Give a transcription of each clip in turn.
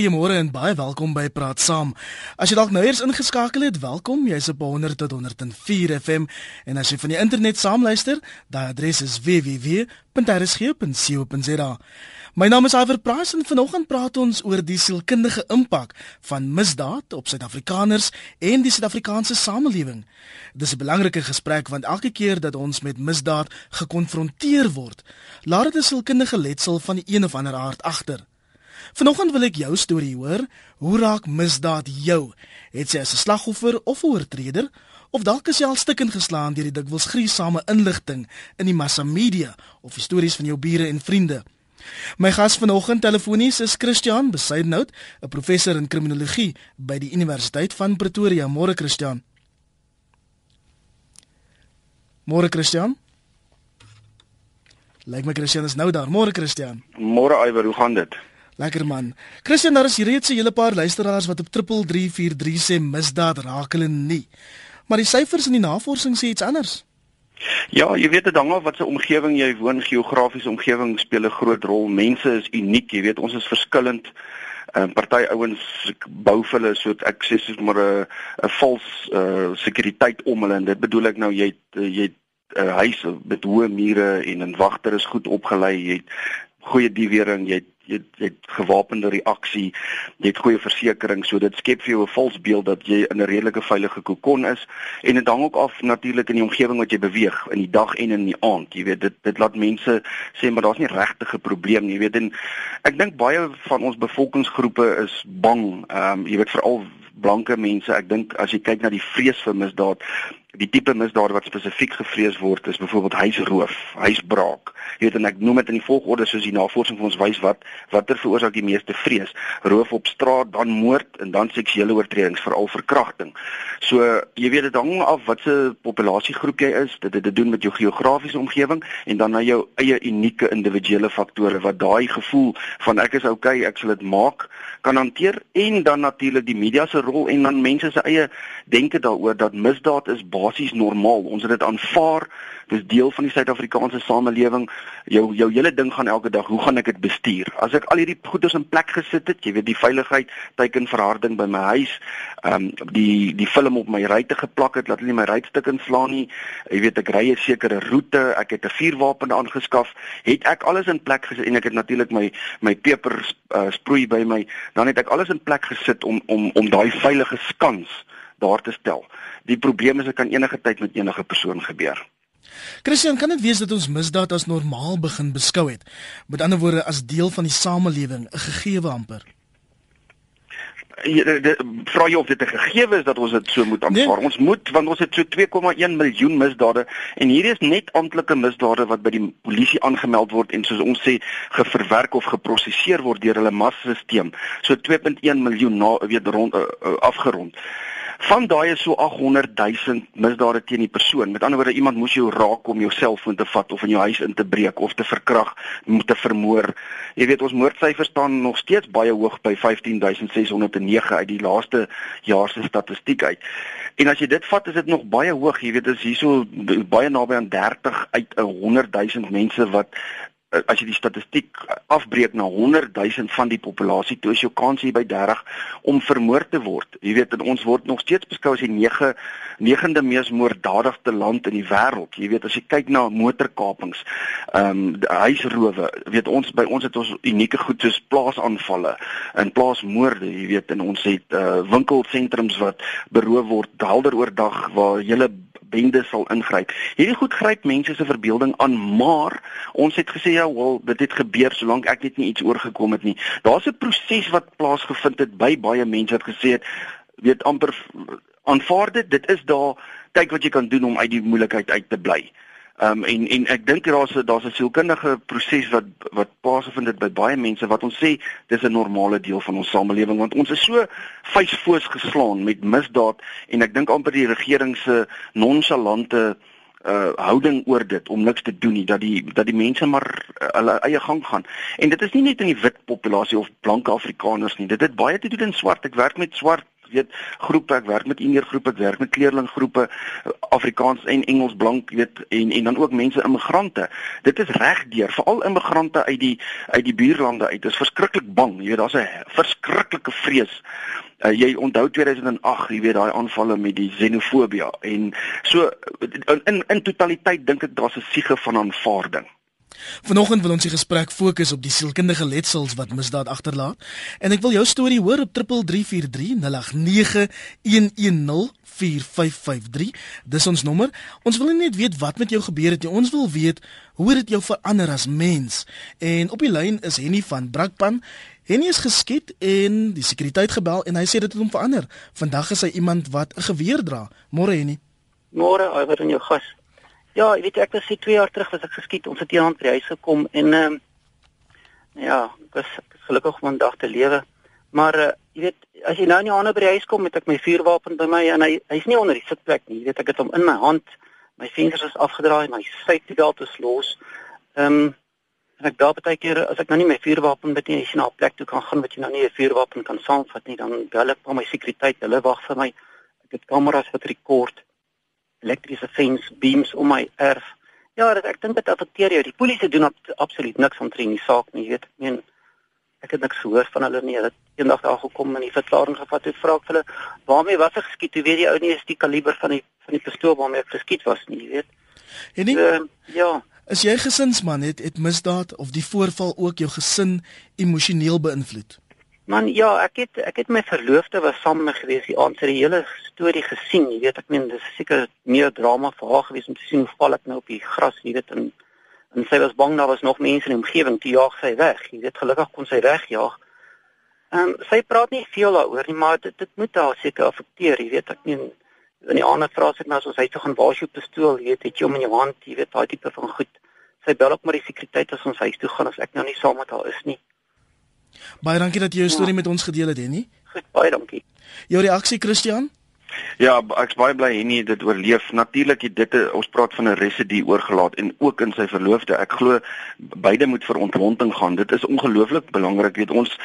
Goeiemôre en baie welkom by Praat Saam. As jy dalk nou eers ingeskakel het, welkom. Jy's op 100 tot 104 FM en as jy van die internet saamluister, daai adres is www.rsg.co.za. My naam is Iver Price en vanoggend praat ons oor die sielkundige impak van misdaad op Suid-Afrikaners en die Suid-Afrikaanse samelewing. Dis 'n belangrike gesprek want elke keer dat ons met misdaad gekonfronteer word, laat dit 'n sielkundige letsel van die een of ander aard agter. Vanoggend wil ek jou storie hoor. Hoe raak misdaad jou? Het jy as 'n slagoffer of 'n oortreder of dalk is jy al stukkend geslaan deur die dikwels gruisame inligting in die massa media of stories van jou bure en vriende? My gas vanoggend telefonies is Christian Besaidnout, 'n professor in kriminologie by die Universiteit van Pretoria. Môre Christian. Môre Christian. Lyk my Christian is nou daar. Môre Christian. Môre Iwer, hoe gaan dit? Lekker man. Christian, daar is reeds 'n hele paar luisteraars wat op 3343 sê misdaad raak hulle nie. Maar die syfers in die navorsing sê iets anders. Ja, jy weet dit hang af wat se omgewing jy woon, geografiese omgewing speel 'n groot rol. Mense is uniek, jy weet, ons is verskillend. En uh, party ouens bou vir hulle so ek sê soos maar 'n 'n vals uh, sekuriteit om hulle en dit bedoel ek nou jy jy 'n uh, huis met hoë mure en 'n wagter is goed opgelei, jy het goeie diewering, jy het jy het, gewapende reaksie, jy het goeie versekerings, so dit skep vir jou 'n vals beeld dat jy in 'n redelike veilige kokon is en dit hang ook af natuurlik in die omgewing wat jy beweeg in die dag en in die aand. Jy weet dit dit laat mense sê maar daar's nie regtig 'n probleem nie, jy weet en ek dink baie van ons bevolkingsgroepe is bang. Ehm um, jy weet veral blanke mense, ek dink as jy kyk na die vrees vir misdaad, die tipe misdade wat spesifiek gevrees word is byvoorbeeld huisroof, huisbraak. Jy weet en ek noem dit in die volgorde soos die navorsing vir ons wys wat watter veroorsaak die meeste vrees? Roof op straat, dan moord en dan seksuele oortredings, veral verkrachting. So jy weet dit hang af watse populasiegroep jy is, dit het te doen met jou geografiese omgewing en dan na jou eie unieke individuele faktore wat daai gevoel van ek is okay, ek sal dit maak kan hanteer en dan natuurlik die media se rol en dan mense se eie denke daaroor dat misdaad is basies normaal. Ons het dit aanvaar. Dis deel van die Suid-Afrikaanse samelewing. Jou jou hele ding gaan elke dag, hoe gaan ek dit bestuur? As ek al hierdie goeders in plek gesit het, jy weet die veiligheid, teiken verharding by my huis, ehm um, die die film op my ruitte geplak het, laat hulle nie my ruitstuk inslaan nie. Jy weet ek ry 'n sekere roete, ek het 'n vuurwapen aangeskaf, het ek alles in plek gesit en ek het natuurlik my my peper uh, sproei by my, dan het ek alles in plek gesit om om om daai veilige skans daar te stel. Die probleem is dit kan enige tyd met enige persoon gebeur. Christian, kan dit wees dat ons misdaad as normaal begin beskou het? Met ander woorde as deel van die samelewing, 'n gegewe amper. Vra jy of dit 'n gegewe is dat ons dit so moet aanvaar? Nee. Ons moet want ons het so 2,1 miljoen misdade en hier is net amptelike misdade wat by die polisie aangemeld word en soos ons sê geverwerk of geprosesseer word deur hulle massastelsel. So 2.1 miljoen na weet rond uh, uh, afgerond. Van daai is so 800 000 misdade teen die persoon. Met ander woorde, iemand moes jou raak om jou selfoon te vat of in jou huis in te breek of te verkrag, moet te vermoor. Jy weet ons moordsyfers staan nog steeds baie hoog by 15609 uit die laaste jaar se statistiek uit. En as jy dit vat, is dit nog baie hoog. Jy weet dis hierso baie naby aan 30 uit 'n 100 000 mense wat as jy die statistiek afbreek na 100 000 van die populasie, toe is jou kans hier by 30 om vermoor te word. Jy weet ons word nog steeds beskou as die 9 negende mees moorddadigste land in die wêreld. Jy weet as jy kyk na motorkapings, ehm um, huisrowe, weet ons by ons het ons unieke goed soos plaasaanvalle en plaasmoorde, jy weet en ons het uh, winkelsentrums wat beroof word helder oordag waar hele bende sal ingryp. Hierdie goed gryp mense se verbeelding aan, maar ons het gesê ja, wel, dit het gebeur solank ek net nie iets oorgekom het nie. Daar's 'n proses wat plaasgevind het by baie mense wat gesê het, weet amper aanvaar dit, dit is daar, kyk wat jy kan doen om uit die moeilikheid uit te bly. Ehm um, en en ek dink daar's daar's 'n sielkundige proses wat wat plaasvind dit by baie mense wat ons sê dis 'n normale deel van ons samelewing want ons is so vuisfoos geslaan met misdaad en ek dink amper die regering se nonchalante uh houding oor dit om niks te doen nie dat die dat die mense maar uh, hulle eie gang gaan. En dit is nie net in die wit populasie of blanke Afrikaners nie. Dit het baie te doen in swart. Ek werk met swart weet groepe, ek werk met Indiër groepe, ek werk met kleerlinggroepe, Afrikaans en Engels blank, weet en en dan ook mense immigrante. Dit is regdeur, veral immigrante uit die uit die buurlande uit. Is verskriklik bang, jy weet daar's 'n verskriklike vrees Uh, jy onthou 2008, jy weet daai aanvalle met die xenofobie en so in, in totaliteit dink ek daar's 'n siege van aanvaarding. Vanoggend wil ons die gesprek fokus op die sielkundige letsels wat misdaad agterlaat en ek wil jou storie hoor op 3343 0891104553 dis ons nommer ons wil net weet wat met jou gebeur het ons wil weet hoe dit jou verander as mens en op die lyn is Henny van Brakpan Henny is geskiet en die sekuriteit gebel en hy sê dit het hom verander. Vandag is hy iemand wat 'n geweer dra. Môre Henny. Môre, word in jou gas. Ja, jy weet ek was se 2 jaar terug was ek geskiet. Ons het eendag by die huis gekom en ehm um, ja, ek was, ek was gelukkig om vandag te lewe. Maar uh, jy weet, as jy nou in die ander by die huis kom met ek my vuurwapen by my en hy hy's nie onder die sitplek nie. Jy weet ek het hom in my hand. My vensters is afgedraai, my safety belt is los. Ehm um, En ek daar baie keer as ek nou nie my vuurwapen met nie, as jy na 'n plek toe kan gaan wat jy nou nie 'n vuurwapen kan saamvat nie, dan bel ek van my sekuriteit, hulle wag vir my. Ek het kameras wat rekord, elektriese fence beams om my erf. Ja, dit, ek dink dit affekteer jou. Die polisie doen ab, absoluut niks omtrent die saak nie, jy weet. Ek meen ek het niks gehoor van hulle nie. Hulle het eendag daar gekom en die verklaring gevat en vra ek vir hulle, "Waarmee was ek geskiet?" Jy weet die ou nie is die kaliber van die van die pistool waarmee ek geskiet was nie, jy weet. En nie, uh, ja. Is jy gesinsman het het misdaad of die voorval ook jou gesin emosioneel beïnvloed? Man, ja, ek het ek het my verloofde was saam met my gewees die aand sy die hele storie gesien. Jy weet, ek meen dis seker meer drama vir haar gewees om te sien hoe val ek nou op die gras, jy weet, en en sy was bang daar was nog mense in die omgewing, toe jaag sy weg. Jy weet, gelukkig kon sy wegjaag. Ehm um, sy praat nie veel daaroor nie, maar dit dit moet haar seker affekteer, jy weet, ek meen in die ander vrae sê ek nou as hy toe gaan waar jy pistool, jy weet, het jy hom in jou hand, jy weet, daai tipe van goed sy bel ook maar die sekuriteit as ons huis toe gaan as ek nou nie saam met haar is nie. Baie dankie dat jy jou storie ja. met ons gedeel het, Henny. Goed, baie dankie. Jou reaksie, Christian? Ja, ek's baie bly Henny dit oorleef. Natuurlik het dit ons praat van 'n residue oorgelaat en ook in sy verloofde. Ek glo beide moet vir ontlonting gaan. Dit is ongelooflik belangrik. Weet ons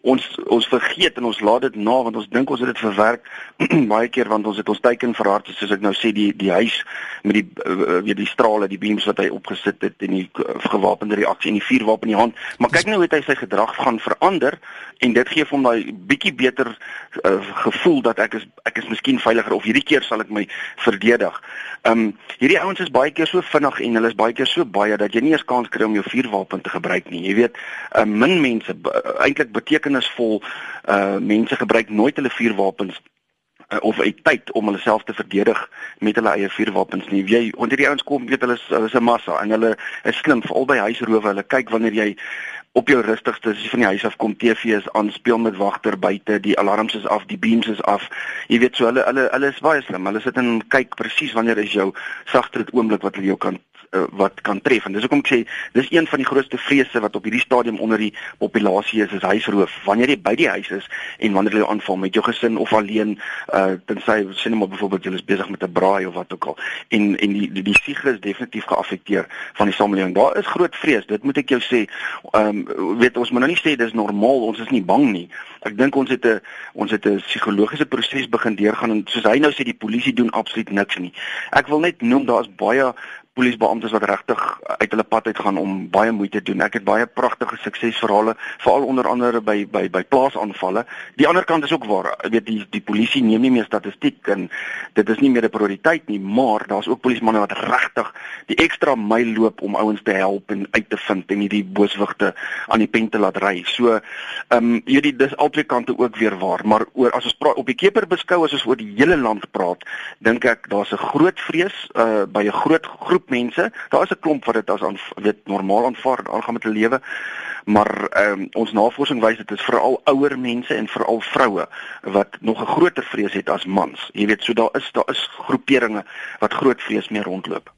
ons ons vergeet en ons laat dit na want ons dink ons het dit verwerk baie keer want ons het ons teiken verhard soos ek nou sê die die huis met die eh, weet die strale, die beams wat hy opgesit het en die gewapende reaksie en die vuurwapen in die hand. Maar kyk nou hoe hy sy gedrag gaan verander en dit gee hom daai bietjie beter uh, gevoel dat ek is ek is miskien veiliger of hierdie keer sal ek my verdedig. Ehm um, hierdie ouens is baie keer so vinnig en hulle is baie keer so baie dat jy nie eens kans kry om jou vuurwapen te gebruik nie. Jy weet, uh, min mense eintlik betekenisvol uh mense gebruik nooit hulle vuurwapens uh, of uit tyd om hulle self te verdedig met hulle eie vuurwapens nie. Jy onder die ouens kom weet hulle is hulle is 'n massa en hulle is slim veral by huisrowe. Hulle kyk wanneer jy op jou rustigste as jy van die huis af kom TV is aan speel met wagter buite die alarms is af die beams is af. Jy weet so hulle hulle hulle is baie slim. Hulle sit en kyk presies wanneer is jou sagter oomblik wat hulle jou kan uh, wat kan tref. En dis hoekom ek sê dis een van die grootste vrese wat op hierdie stadium onder die populasie is is huisroof. Wanneer jy by die huis is en wanneer jy aanval met jou gesin of alleen uh, tensy sê net maar byvoorbeeld jy is besig met 'n braai of wat ook al. En en die die, die siege is definitief geaffekteer van die samelewing. Daar is groot vrees dit moet ek jou sê. Um, weet ons moet nou nie sê dis normaal ons is nie bang nie. Ek dink ons het 'n ons het 'n psigologiese proses begin deurgaan en soos hy nou sê die polisie doen absoluut niks nie. Ek wil net noem daar's baie polisiebeamptes wat regtig uit hulle pad uit gaan om baie moeite te doen. Ek het baie pragtige suksesverhale, veral onder andere by by by plaasaanvalle. Die ander kant is ook waar, jy weet die die polisie neem nie meer statistiek en dit is nie meer 'n prioriteit nie, maar daar's ook polisiemanne wat regtig die ekstra myl loop om ouens te help en uit te vind en nie die booswigte aan die pen te laat ry. So, ehm um, hierdie dis albei kante ook weer waar, maar oor as ons praat op die keper beskou as ons oor die hele land praat, dink ek daar's 'n groot vrees uh by 'n groot groep groep mense. Daar is 'n klomp wat dit as aan weet normaal aanvaar en aangaan met hulle lewe. Maar ehm um, ons navorsing wys dit is veral ouer mense en veral vroue wat nog 'n groter vrees het as mans. Jy weet, so daar is daar is groeperinge wat groot vrees mee rondloop.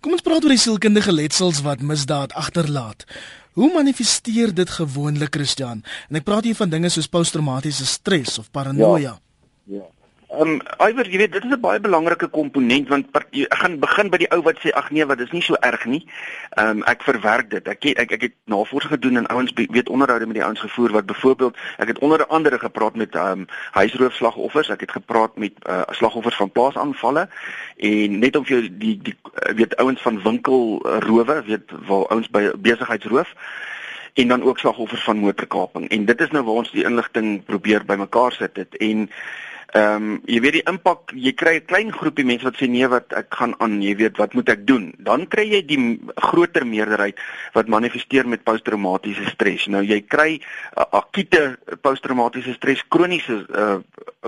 Kom ons praat oor die sielkundige letsels wat misdaad agterlaat. Hoe manifesteer dit gewoonlik, Christian? En ek praat hier van dinge soos posttraumatiese stres of paranoia. Ja. ja. Ehm um, iwer jy weet dit is 'n baie belangrike komponent want ek gaan begin by die ou wat sê ag nee wat is nie so erg nie. Ehm um, ek verwerk dit. Ek ek ek het navorsing gedoen en ouens weet onderhoude met die ouens gevoer wat byvoorbeeld ek het onder andere gepraat met ehm um, huisroofslagoffers, ek het gepraat met uh, slagoffers van plaasaanvalle en net om vir jou die die weet ouens van winkelrowe, weet waar ouens by besigheidsroof en dan ook slagoffers van motorkaping. En dit is nou waar ons die inligting probeer bymekaar sit het en Ehm um, jy weet die impak, jy kry 'n klein groepie mense wat sê nee wat ek gaan aan, jy weet wat moet ek doen? Dan kry jy die groter meerderheid wat manifesteer met posttraumatiese stres. Nou jy kry uh, akute posttraumatiese stres, kroniese uh,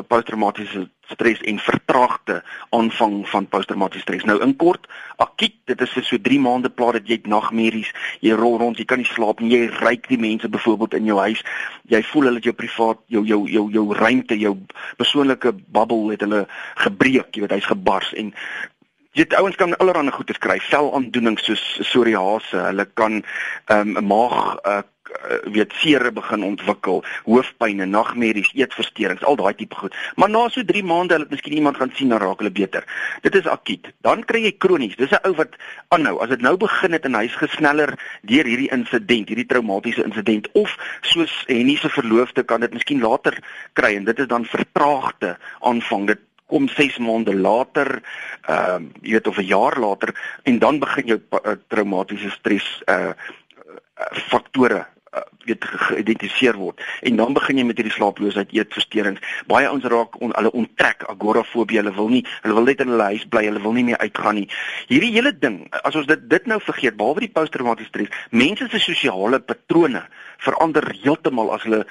posttraumatiese stres en vertraagde aanvang van posttraumatiese stres. Nou in kort, akuut, dit is vir so 3 maande plaas dit jy nagmerries, jy rol rond, jy kan nie slaap nie, jy ryk die mense byvoorbeeld in jou huis. Jy voel hulle het jou privaat, jou jou jou jou ruimte, jou persoonlike bubble het hulle gebreek, jy weet hy's gebars en Jy het ouens kan allerlei goeie kry, velaandoenings soos psoriase, hulle kan ehm, um, maag uh, weet seere begin ontwikkel, hoofpyn, nagmerries, eetversteurings, al daai tipe goed. Maar na so 3 maande hulle miskien iemand gaan sien dan raak hulle beter. Dit is akuut. Dan kry jy kronies. Dis 'n ou wat aanhou. As dit nou begin het en hy's gesneller deur hierdie insident, hierdie traumatiese insident of soos Henny se verloofde kan dit miskien later kry en dit is dan vertraagde aanvang. Dit kom 6 maande later, ehm uh, jy weet of 'n jaar later en dan begin jou uh, traumatiese stres uh faktore weet geïdentifiseer word. En dan begin jy met hierdie slaaploosheid eetversteurings. Baie ouens raak on, hulle onttrek agorafobie hulle wil nie hulle wil net in hulle huis bly hulle wil nie meer uitgaan nie. Hierdie hele ding as ons dit dit nou vergeet behalwe die posttraumatiese stres mense se sosiale patrone verander heeltemal as hulle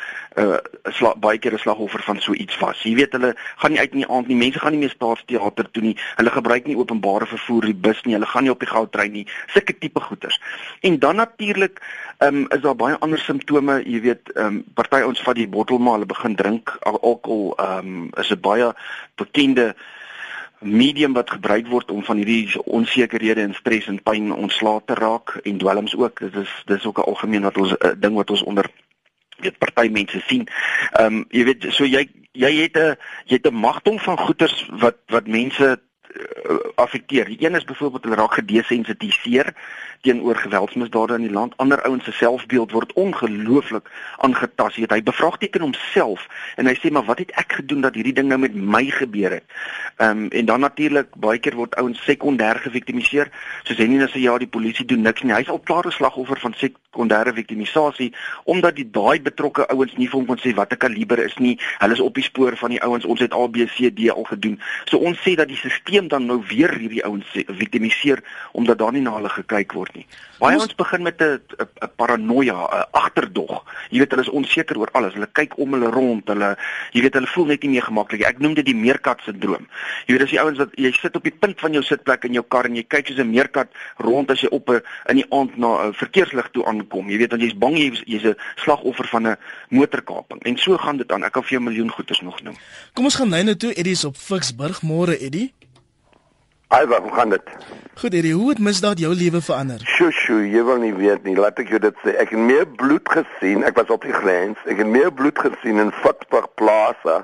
uh, baie keer 'n slagoffer van so iets was. Jy weet hulle gaan nie uit in die aand nie mense gaan nie meer staatsteater toe nie hulle gebruik nie openbare vervoer die bus nie hulle gaan nie op die goudtrein nie sulke tipe goeters. En dan natuurlik um, is daar baie ander simptome, jy weet, ehm um, party ons vat die bottel maar hulle begin drink alkohol, ehm um, is 'n baie bekende medium wat gebruik word om van hierdie onsekerhede en stres en pyn ontslae te raak en dwelms ook. Dit is dis ook 'n algemeen wat ons uh, ding wat ons onder weet party mense sien. Ehm um, jy weet so jy jy het 'n jy het 'n magdom van goeters wat wat mense uh, affekteer. Die een is byvoorbeeld hulle raak gedesensitiseer teenoor geweldsmisdade in die land. Ander ouens se selfbeeld word ongelooflik aangetast. Jy weet, hy bevraagteken homself en hy sê maar wat het ek gedoen dat hierdie ding nou met my gebeur het? Ehm um, en dan natuurlik baie keer word ouens sekondêr geviktimiseer. Soos nie net sê ja, die polisie doen niks nie. Hy's al klaar 'n slagoffer van sekondêre viktimisasie omdat die daai betrokke ouens nie vir hom kon sê watter kaliber is nie. Hulle is op die spoor van die ouens. Ons het ABCD al gedoen. So ons sê dat die stelsel dan nou weer hierdie ouens viktimiseer omdat daar nie na hulle gekyk word nie. Baie ons begin met 'n 'n paranoia, 'n agterdog. Jy weet hulle is onseker oor alles. Hulle kyk om hulle rond. Hulle jy weet hulle voel net nie meer gemaklik. Ek noem dit die meerkat sindroom. Jy weet as die ouens wat jy sit op die punt van jou sitplek in jou kar en jy kyk soos 'n meerkat rond as jy op 'n in die aand na 'n verkeerslig toe aankom. Jy weet dan jy's bang jy's jy's 'n slagoffer van 'n motorkaping. En so gaan dit aan. Ek kan vir jou miljoen goeters nog noem. Kom ons gaan nou net toe Eddie is op Ficksburg. Môre Eddie. Alva, hoe gaan dit? Goed, Eddie, hoe het misdaad jou lewe verander? Sjoe, sjoe, jy wil nie weet nie. Laat ek jou dit sê. Ek het meer bloed gesien. Ek was op die grens. Ek het meer bloed gesien in Fitzburg Plaza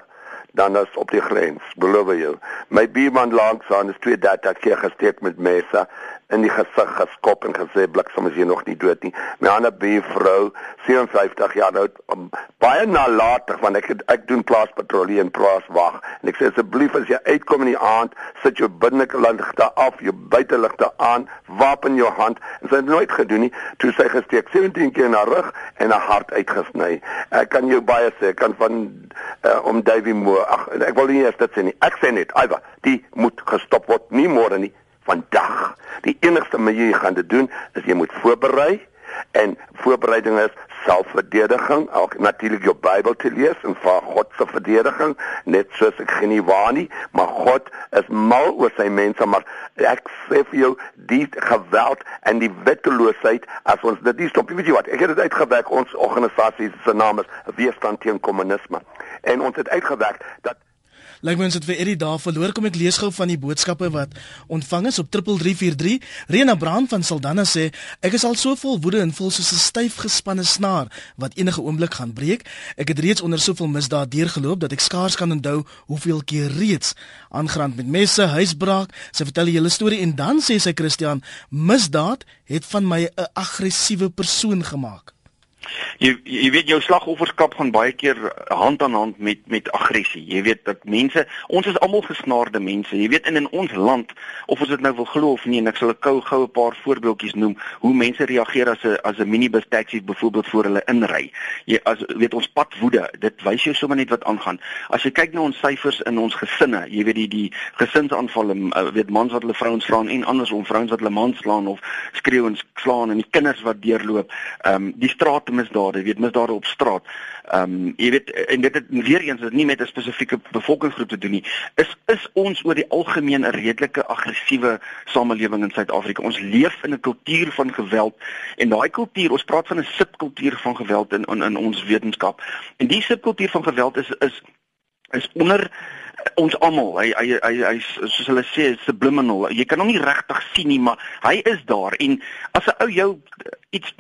dan as op die grens. Beloof jou. My buurman langs aan is twee dae keer gesteek met messe in die gesig geskop en gesê bliksem is jy nog nie dood nie. My ander buurvrou, 57 jaar oud, um, baie nalatig want ek ek doen plaaspatrollie en plaaswag en ek sê asseblief as jy uitkom in die aand, sit jou binneligte af, jou buiteligte aan, wapen in jou hand. En sy het nooit gedoen nie. Toe sy gesteek 17 keer na rug en 'n hart uitgesny. Ek kan jou baie sê, kan van uh, om Davey Moore. Ag, ek wil nie eers dit sê nie. Ek sê net, Iva, die moet gestop word, nie môre nie vandag. Die enigste manier jy gaan dit doen is jy moet voorberei en voorbereiding is selfverdediging, ook natuurlik jou Bybel te lees en vir God se verdediging, net soos ek geen waar nie, maar God is mal oor sy mense, maar ek sê vir jou die geweld en die wetteloosheid as ons dit nie stop, weet jy wat? Ek het dit uitgewerk ons organisasie se naam is Weerstand teen Kommunisme en ons het uitgewerk dat Lyk my ons het vir Eddie daar verloor kom ek lees gou van die boodskappe wat ontvang is op 3343. Rena Brand van Saldanha sê ek is al so vol woede en voel soos 'n styf gespanne snaar wat enige oomblik gaan breek. Ek het reeds onder soveel misdaad deurgeloop dat ek skaars kan onthou hoeveel keer reeds aangerand met messe, huisbraak. Sy vertel die hele storie en dan sê sy Christian, misdaad het van my 'n aggressiewe persoon gemaak. Jy jy weet jou slagofferskap gaan baie keer hand aan hand met met aggressie. Jy weet dat mense, ons is almal gesnaarde mense. Jy weet in in ons land of ons dit nou wil glo of nie en ek sal 'n kou goue paar voorbeeldjies noem hoe mense reageer as 'n as 'n minibus taxi byvoorbeeld voor hulle inry. Jy as weet ons pad woede, dit wys jou sommer net wat aangaan. As jy kyk na ons syfers in ons gesinne, jy weet die die gesinsaanvalle, uh, weet mans wat hulle vrouens slaan en andersom vrouens wat hulle mans slaan of skreeu en slaan en die kinders wat deurloop. Ehm um, die strate misdade, weet misdade op straat. Ehm um, jy weet en dit het weer eens dit nie met 'n spesifieke bevolkingsgroep te doen nie. Is is ons oor die algemeen 'n redelike aggressiewe samelewing in Suid-Afrika. Ons leef in 'n kultuur van geweld en daai kultuur, ons praat van 'n subkultuur van geweld in in, in ons wetenskap. En die subkultuur van geweld is is is onder ons almal hy hy hy hy soos hulle sê subliminal jy kan hom nie regtig sien nie maar hy is daar. En as 'n ou jou iets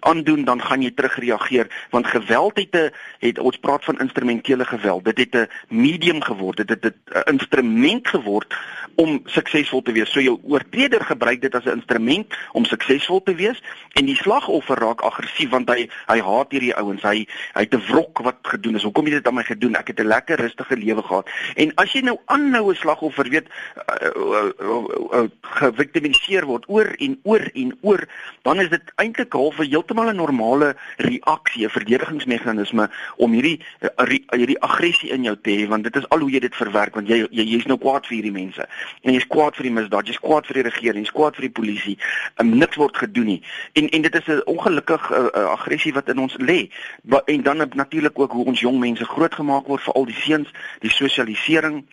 aandoen dan gaan jy terugreageer want geweld het 'n het ons praat van instrumentele geweld. Dit het 'n medium geword. Dit het 'n instrument geword om suksesvol te wees. So jou oortreder gebruik dit as 'n instrument om suksesvol te wees en die slagoffer raak aggressief want hy hy haat hierdie ouens. Hy hy het 'n wrok wat gedoen is. Hoekom het dit aan my gedoen? Ek het 'n lekker rustige lewe gehad En as jy nou aanhou 'n slagoffer weet uh, uh, uh, uh, geviktimiseer word oor en oor en oor, dan is dit eintlik half heeltemal 'n normale reaksie, 'n verdedigingsmeganisme om hierdie hierdie aggressie in jou te hê want dit is al hoe jy dit verwerk want jy jy jy's nou kwaad vir hierdie mense. En jy's kwaad vir die misdaad, jy's kwaad vir die regering, jy's kwaad vir die polisie. Um, niks word gedoen nie. En en dit is 'n ongelukkige uh, uh, aggressie wat in ons lê. En dan natuurlik ook hoe ons jong mense grootgemaak word vir al die seuns, die sosialisering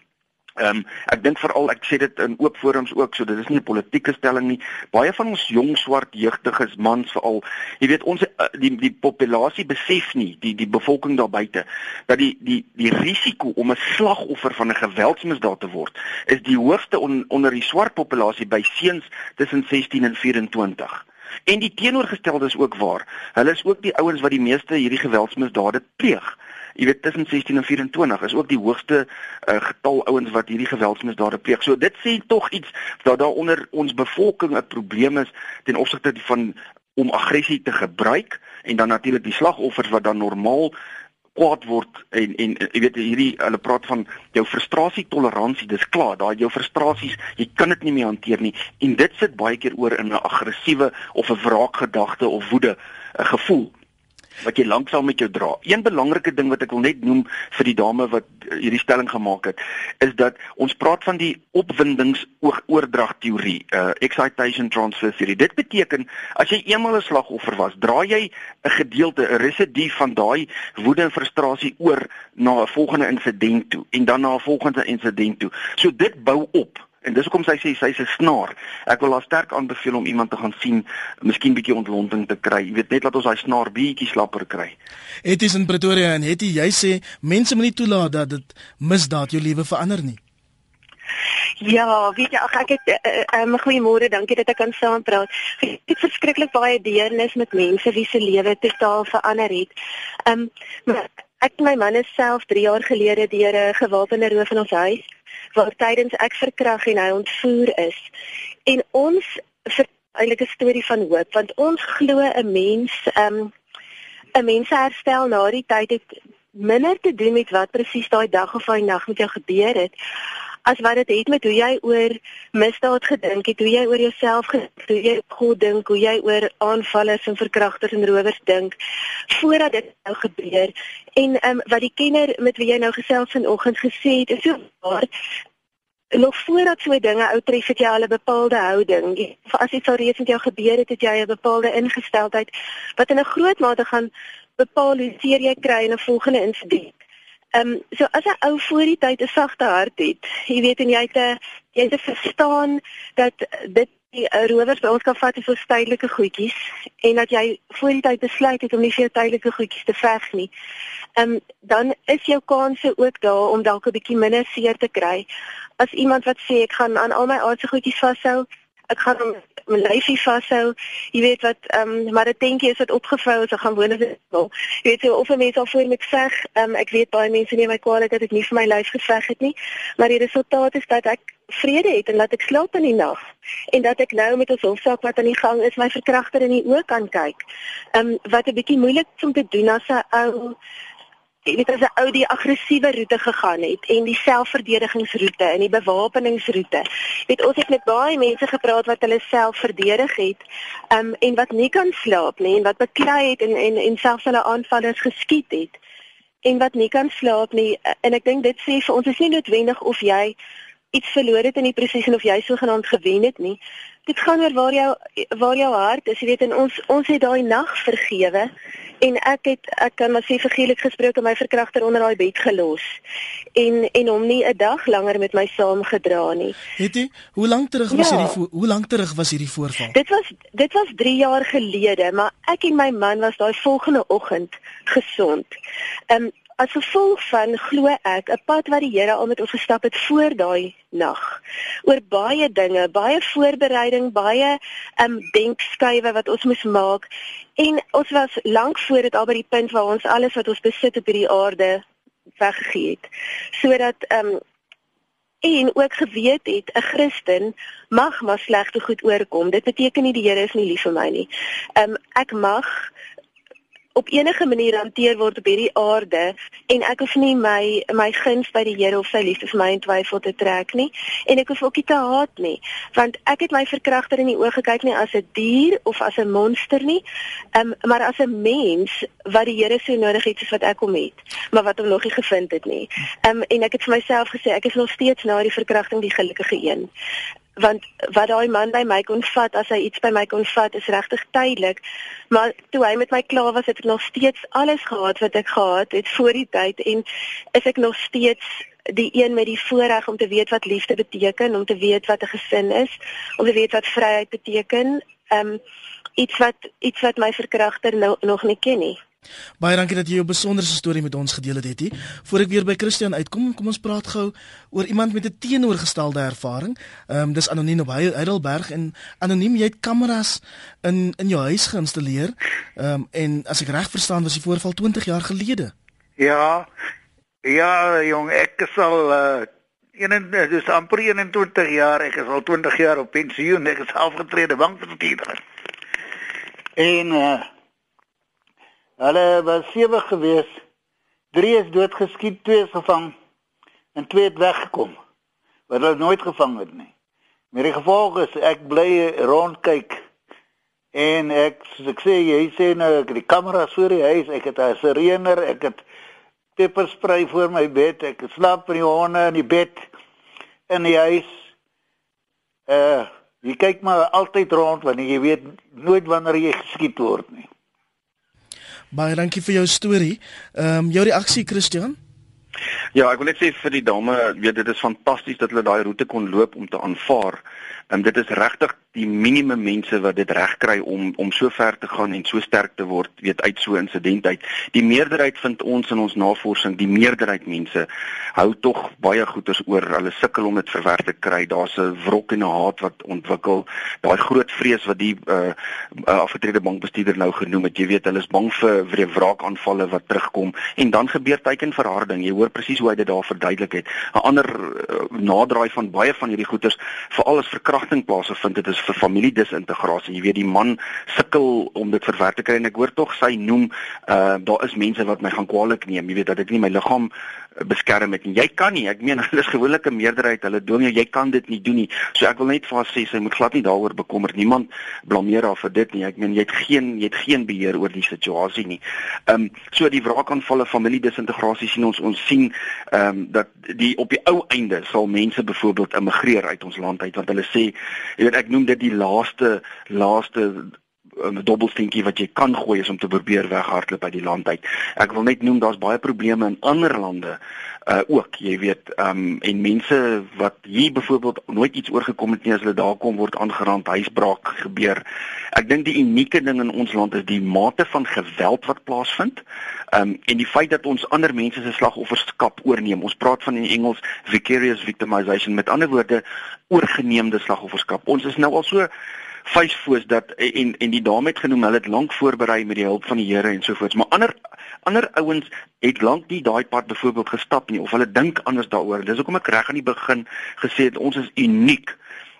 Ehm um, ek dink veral ek sê dit in oop forums ook so dit is nie 'n politieke stelling nie. Baie van ons jong swart jeugdiges mans veral, jy weet ons eh, die die populasie besef nie, die die bevolking daar buite dat die die die risiko om 'n slagoffer van 'n geweldsmisdaad te word is die hoogste on, onder die swart populasie by seuns tussen 16 en 24. En die teenoorgestelde is ook waar. Hulle is ook die ouens wat die meeste hierdie geweldsmisdade pleeg jy weet tussen 16 en 24 is ook die hoogste uh, getal ouens wat hierdie geweldsmisdade pleeg. So dit sê tog iets dat daar onder ons bevolking 'n probleem is ten opsigte van om aggressie te gebruik en dan natuurlik die slagoffers wat dan normaal kwaad word en en jy weet hierdie hulle praat van jou frustrasie toleransie dis klaar daai jou frustrasies jy kan dit nie meer hanteer nie en dit sit baie keer oor in 'n aggressiewe of 'n wraakgedagte of woede 'n gevoel wat jy lankal met jou dra. Een belangrike ding wat ek wil net noem vir die dame wat eh, hierdie stelling gemaak het, is dat ons praat van die opwindingsoordrag teorie, uh excitation transfer theory. Dit beteken as jy eenmal 'n slagoffer was, dra jy 'n gedeelte, 'n residu van daai woede en frustrasie oor na 'n volgende insident toe en dan na 'n volgende insident toe. So dit bou op. En dis hoekom sy sê sy's 'n snaar. Ek wil haar sterk aanbeveel om iemand te gaan sien, miskien bietjie ontlonting te kry. Jy weet net dat ons daai snaar bietjie slapper kry. Het is in Pretoria en het jy sê mense moenie toelaat dat dit misdaad jou lewe verander nie. Ja, weet jy, ag ek het 'n uh, uh, uh, goeiemôre, dankie dat ek kan saam praat. Ek het verskriklik baie deernis met mense wie se lewe totaal verander het. Ehm um, ek my man is self 3 jaar gelede deur 'n gewapende roof in ons huis waar tydens ek verkrag en hy ontvoer is. En ons eintlik 'n storie van hoop want ons glo 'n mens um 'n mens herstel na die tyd het minder te doen met wat presies daai dag of daai nag met jou gebeur het as wat dit het met hoe jy oor misdaad gedink het, hoe jy oor jouself gedink, hoe jy God dink, hoe jy oor aanvallers en verkragters en rowers dink voordat dit nou gebeur. En ehm um, wat die kenner met wie jy nou gesels vanoggend gesê het, is so waar nog voordat so dinge ou tref het jy al 'n bepaalde houding. As iets al reeds met jou gebeur het, het jy 'n bepaalde ingesteldheid wat in 'n groot mate gaan bepaal hoe seer jy kry in 'n volgende insident. Ehm um, so as 'n ou voor die tyd 'n sagte hart het, jy weet en jy het 'n jy het verstaan dat dit die uh, rowers by ons kan vat is so tydelike goedjies en dat jy voor die tyd besluit het om nie vir jou tydelike goedjies te veg nie. Ehm um, dan is jou kanse ook daar om dalk 'n bietjie minder seer te kry. As iemand wat sê ek gaan aan al my aardse goedjies vashou, ek gaan hom my lyfie vashou. Jy weet wat ehm um, maar 'n tentjie is wat opgevou is, ek gaan dit wil. Jy weet so of 'n mens al voor met veg, ehm um, ek weet baie mense neem my kwaadlik dat ek nie vir my lyf geveg het nie, maar die resultaat is dat ek vrede het en laat ek slaap in die nag en dat ek nou met 'n hofsaak wat aan die gang is my verkragter in die oë kan kyk. Ehm um, wat 'n bietjie moeilik is om te doen as 'n ou jy weet as 'n ou die aggressiewe roete gegaan het en die selfverdedigingsroete en die bewapeningsroete. Weet ons het met baie mense gepraat wat hulle self verdedig het um, en wat nie kan slaap nie en wat beklei het en en en selfs hulle aanvallers geskiet het en wat nie kan slaap nie en ek dink dit sê vir ons is nie noodwendig of jy iets verloor het in die proses of jy sogenaamd gewen het nie. Dit gaan oor waar jou waar jou hart is. Jy weet en ons ons het daai nag vergewe en ek het ek kan maar sê vergeelik gesproke my verkragter onder daai bed gelos en en hom nie 'n dag langer met my saamgedra nie. Het jy hoe lank terug was ja. hierdie hoe lank terug was hierdie voorval? Dit was dit was 3 jaar gelede, maar ek en my man was daai volgende oggend gesond. Ehm um, As gevolg van glo ek 'n pad wat die Here al met ons gestap het voor daai nag. Oor baie dinge, baie voorbereiding, baie um denkskuive wat ons moes maak en ons was lank voor dit al by die punt waar ons alles wat ons besit op hierdie aarde weggegee het. Sodat um en ook geweet het 'n Christen mag maar slegte goed oorkom. Dit beteken nie die Here is nie lief vir my nie. Um ek mag op enige manier hanteer word op hierdie aarde en ek hoef nie my my guns by die Here of sy liefde vir my in twyfel te trek nie en ek hoef ook nie te haat nie want ek het my verkragter in die oë gekyk nie as 'n dier of as 'n monster nie um, maar as 'n mens wat die Here so nodig het soos wat ek hom het maar wat hom nog nie gevind het nie. Um, en ek het vir myself gesê ek is nog steeds na die verkrachting die gelukkige een want wat daai man by my kon vat as hy iets by my kon vat is regtig tydelik. Maar toe hy met my klaar was het ek nog steeds alles gehad wat ek gehad het voor die tyd en is ek nog steeds die een met die voorreg om te weet wat liefde beteken om te weet wat 'n gesin is om te weet wat vryheid beteken um iets wat iets wat my verkragter nou, nog nie ken nie Baie dankie dat jy jou besonderse storie met ons gedeel het, Hetty. Voordat ek weer by Christian uitkom, kom ons praat gou oor iemand met 'n teenoorgestelde ervaring. Ehm um, dis anoniem op Heidelberg en anoniem jy het kameras in in jou huis geïnstalleer. Ehm um, en as ek reg verstaan, was die voorval 20 jaar gelede. Ja. Ja, jong, ek is al uh en dis amper 21 jaar, ek is al 20 jaar op pensioen, ek is afgetrede bankbestuurder. En uh Hulle was sewe gewees. Drie is doodgeskiet, twee is gevang en twee het weggekom. Wat hulle nooit gevang het nie. Maar die gevolg is ek bly rondkyk en ek soos ek sê jy sê nou ek het die kamera voor die huis, ek het 'n sirener, ek het pepperspray voor my bed, ek slaap met die honde in die bed in die huis. Uh jy kyk maar altyd rond want jy weet nooit wanneer jy geskiet word nie. Baie dankie vir jou storie. Ehm um, jou reaksie Christian? Ja, ek wil net sê vir die dame, weet dit is fantasties dat hulle daai roete kon loop om te aanvaar. En dit is regtig die minimum mense wat dit reg kry om om so ver te gaan en so sterk te word, weet uit so 'n insident uit. Die meerderheid vind ons in ons navorsing, die meerderheid mense hou tog baie goeders oor. Hulle sukkel om dit verwerk te kry. Daar's 'n wrok en 'n haat wat ontwikkel. Daai groot vrees wat die uh, uh afgetrede bankbestuurder nou genoem het. Jy weet, hulle is bang vir vir wraakaanvalle wat terugkom en dan gebeur teikenverharding. Jy hoor presies hoe hy dit daar verduidelik het. 'n Ander uh, naderdraai van baie van hierdie goeders, veral as verkrachting plaasvind, dit is vir familiedisintegrasie. Jy weet die man sukkel om dit verwerk te kry en ek hoor tog sy noem uh daar is mense wat my gaan kwaliek neem. Jy weet dat ek nie my liggaam beskerm het nie. Jy kan nie. Ek meen hulle is gewoonlik 'n meerderheid. Hulle dwing jou, jy kan dit nie doen nie. So ek wil net vir haar sê sy moet glad nie daaroor bekommerd. Niemand blameer haar vir dit nie. Ek meen jy het geen jy het geen beheer oor die situasie nie. Ehm um, so die wraakaanvalle familiedisintegrasie sien ons ons sien ehm um, dat die op die ou einde sal mense byvoorbeeld immigreer uit ons land uit want hulle sê jy weet ek noem dit die laaste laaste 'n dobbelsteentjie wat jy kan gooi is om te probeer weghardloop uit die land uit. Ek wil net noem daar's baie probleme in ander lande uh ook, jy weet, um en mense wat hier byvoorbeeld nooit iets oorgekom het nie as hulle daar kom word aangerand, huisbraak gebeur. Ek dink die unieke ding in ons land is die mate van geweld wat plaasvind. Um en die feit dat ons ander mense se slagofferskap oorneem. Ons praat van in Engels vicarious victimization, met ander woorde oorgeneemde slagofferskap. Ons is nou al so vuisfoos dat en en die dame het genoem hulle het lank voorberei met die hulp van die Here en so voort. Maar ander ander ouens het lank nie daai pad byvoorbeeld gestap nie of hulle dink anders daaroor. Dis hoekom ek reg aan die begin gesê het ons is uniek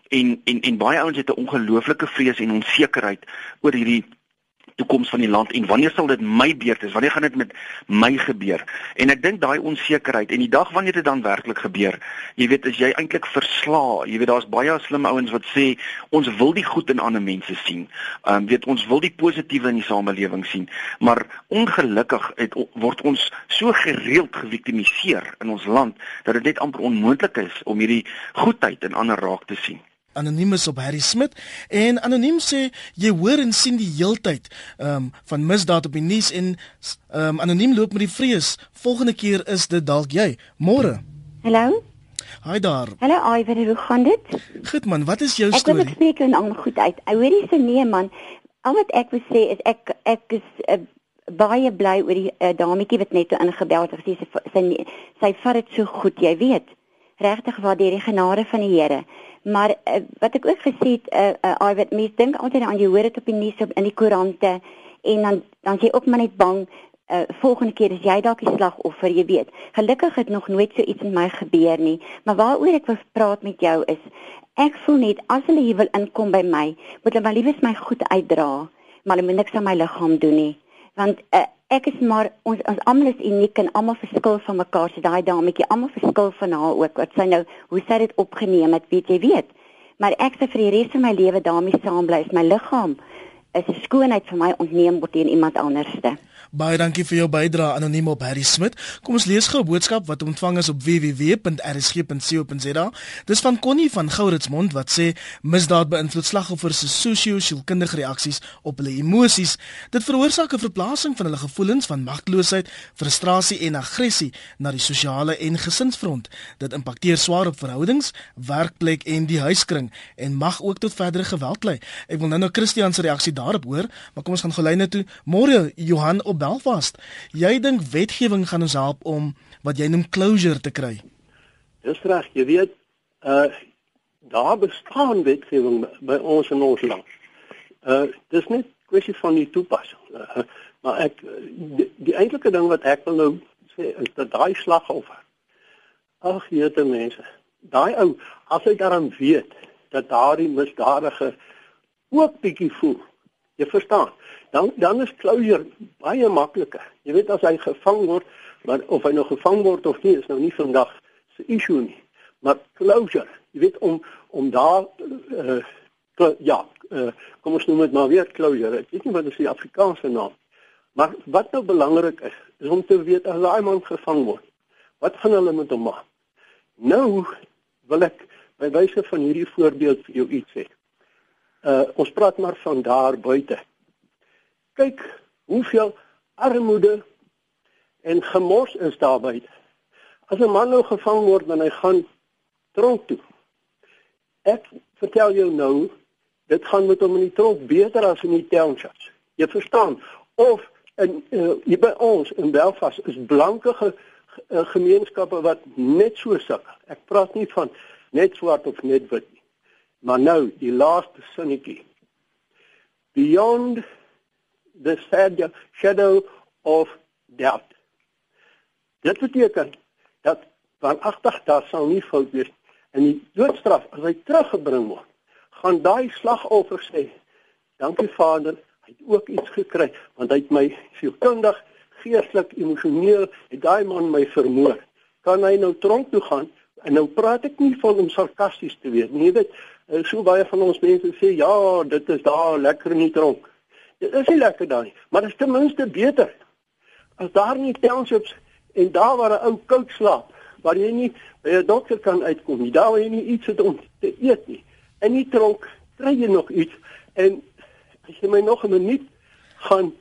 en en en baie ouens het 'n ongelooflike vrees en onsekerheid oor hierdie toekoms van die land en wanneer sal dit my beurt is? Wanneer gaan dit met my gebeur? En ek dink daai onsekerheid en die dag wanneer dit dan werklik gebeur, jy weet, is jy eintlik verslaa. Jy weet daar's baie slim ouens wat sê ons wil die goed in ander mense sien. Ehm um, weet ons wil die positiewe in die samelewing sien, maar ongelukkig het word ons so gereeld geviktimiseer in ons land dat dit net amper onmoontlik is om hierdie goedheid in ander raak te sien anoniem is op Harry Smit en anoniem sê jy hoor en sien die heeltyd um, van misdaad op die nuus en um, anoniem loop met die vrees volgende keer is dit dalk jy môre hallo Hi daar. Hallo Iver, hoe gaan dit? Goed man, wat is jou ek storie? Ek wil spreek en al goed uit. Ek hoor jy sê nee man. Al wat ek wil sê is ek ek is uh, baie bly oor die uh, dametjie wat net ingebel het. Sy sy sy, sy vat dit so goed, jy weet. Regtig waar deur die genade van die Here. Maar uh, wat ek ook gesê het, uh, uh, I wat mense dink altyd aan jy hoor dit op die nuus op in die koerante en dan dan jy ook maar net bang uh, volgende keer is jy dalk die slagoffer, jy weet. Gelukkig het nog nooit so iets met my gebeur nie, maar waaroor ek wil praat met jou is ek voel net as hulle hier wil inkom by my, moet hulle maar liewes my goed uitdra, maar hulle moet niks aan my liggaam doen nie. Want uh, ek is maar ons ons almal is uniek en almal verskil van mekaar. So daai dametjie, almal verskil van haar ook. Wat sy nou, hoe sy dit opgeneem het, weet jy weet. Maar ek sê vir die res van my lewe daarmee saam bly. My liggaam is 'n skoonheid vir my ontneem word teen iemand anderste. Baie dankie vir jou bydrae anoniem op Harry Smit. Kom ons lees gou 'n boodskap wat ontvang is op www.rsg.co.za. Dis van Connie van Gouritsmond wat sê misdaad beïnvloed slagoffers se sosio-sielkundige reaksies op hulle emosies. Dit veroorsaak 'n verplasing van hulle gevoelens van magteloosheid, frustrasie en aggressie na die sosiale en gesinsfront. Dit impakteer swaar op verhoudings, werkplek en die huiskring en mag ook tot verdere geweld lei. Ek wil nou nou Christian se reaksie daarop hoor, maar kom ons gaan gou lyne toe. Môre Johan op Belfast. Jy dink wetgewing gaan ons help om wat jy noem closure te kry? Dis reg, jy weet, uh daar bestaan wetgewing by ons in ons land. Uh dis net kwessie van die toepassing. Uh, maar ek die, die eintlike ding wat ek wil nou sê is dat daai slagoffer ag jete mense, daai ou as hy daarom weet dat daardie misdadiger ook bietjie voel. Jy verstaan? dan dan is closure baie makliker. Jy weet as hy gevang word, maar of hy nou gevang word of nie is nou nie vandag se issue nie. Maar closure, jy weet om om daar uh, ja, uh, kom ons noem dit maar weer closure. Ek weet nie wat is die Afrikaanse naam. Maar wat nou belangrik is, is om te weet as daai man gevang word, wat gaan hulle met hom maak? Nou wil ek by wyse van hierdie voorbeeld vir jou iets sê. Uh ons praat maar van daar buite kyk hoeveel armoede en gemors is daar buite. As 'n man nou gevang word en hy gaan tronk toe. Ek vertel jou nou, dit gaan met hom in die tronk beter as in die townships. Jy verstaan? Of in uh, hier by ons in Belfast is blanke ge, uh, gemeenskappe wat net so sukkel. Ek praat nie van net swart of net wit. Maar nou, die laaste sinnetjie. Beyond the shadow of doubt. Dit beteken dat van 80 daar sal nie fout wees en die doodstraf as hy teruggebring word, gaan daai slagoffer sê, "Dankie Vader, hy het ook iets gekry want hy het my sielkundig, geestelik, emosioneel het daai man my vermoor." Kan hy nou tronk toe gaan? En nou praat ek nie van om sarkasties te wees nie, jy weet, so baie van ons mense sê, "Ja, dit is daar lekker in die tronk." Dit is nie lekker daar nie, maar dit is ten minste beter. As daar nie townships en daar waar 'n ou koud slaap, waar jy nie by 'n dokter kan uitkom nie, daar waar jy nie iets het om te eet nie. In die tronk kry jy nog iets en As jy my nog 'n minuut gaan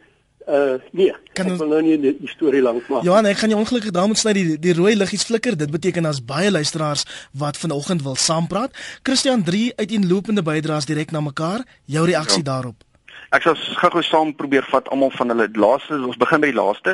uh nee, kan ek wil nou nie die, die storie lank maak. Johan, ek gaan jou ongelukkig daar moet sny die die rooi liggies flikker. Dit beteken as baie luisteraars wat vanoggend wil saampraat. Christian 3 uiteenlopende bydraes direk na mekaar. Jou reaksie ja. daarop. Ek sal gou-gou saam probeer vat almal van hulle laaste. Ons begin by die laaste.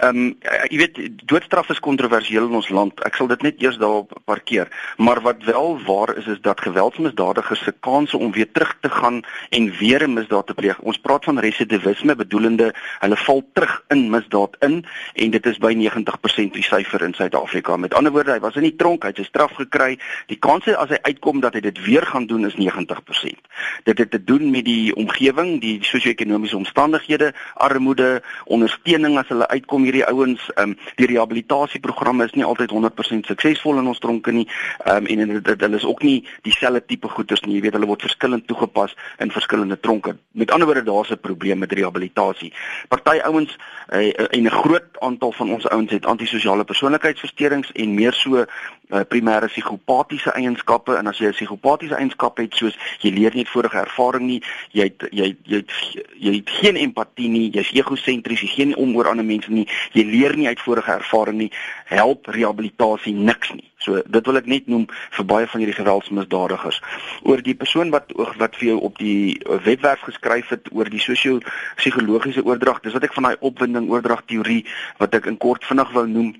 Ehm um, jy weet doodstraf is kontroversieel in ons land. Ek sal dit net eers daarop parkeer. Maar wat wel waar is is dat geweldsmisdadigers se kanse om weer terug te gaan en weer 'n misdaad te pleeg. Ons praat van residivisme bedoelende hulle val terug in misdaad in en dit is by 90% die syfer in Suid-Afrika. Met ander woorde, hy was in die tronk, hy het sy straf gekry. Die kanse as hy uitkom dat hy dit weer gaan doen is 90%. Dit het te doen met die omgewing, die die sosio-ekonomiese omstandighede, armoede, ondersteuning as hulle uitkom hierdie ouens, ehm um, die rehabilitasieprogramme is nie altyd 100% suksesvol in ons tronke nie. Ehm um, en dit hulle is ook nie dieselfde tipe goeders nie. Jy weet hulle word verskillend toegepas in verskillende tronke. Met ander woorde daar's 'n probleem met rehabilitasie. Party ouens uh, en 'n groot aantal van ons ouens het antisosiale persoonlikheidsversteurings en meer so uh, primêre psigopatiese eienskappe en as jy 'n psigopatiese eienskap het soos jy leer nie vorige ervaring nie, jy het, jy jy het, jy het geen empatie nie, jy's egosentries, jy gee nie om oor ander mense nie, jy leer nie uit vorige ervaring nie, help rehabilitasie niks nie. So dit wil ek net noem vir baie van hierdie geweldsmisdadigers. Oor die persoon wat wat vir jou op die webwerf geskryf het oor die sosio-psigologiese oordrag, dis wat ek van daai opwinding oordrag teorie wat ek in kort vinnig wou noem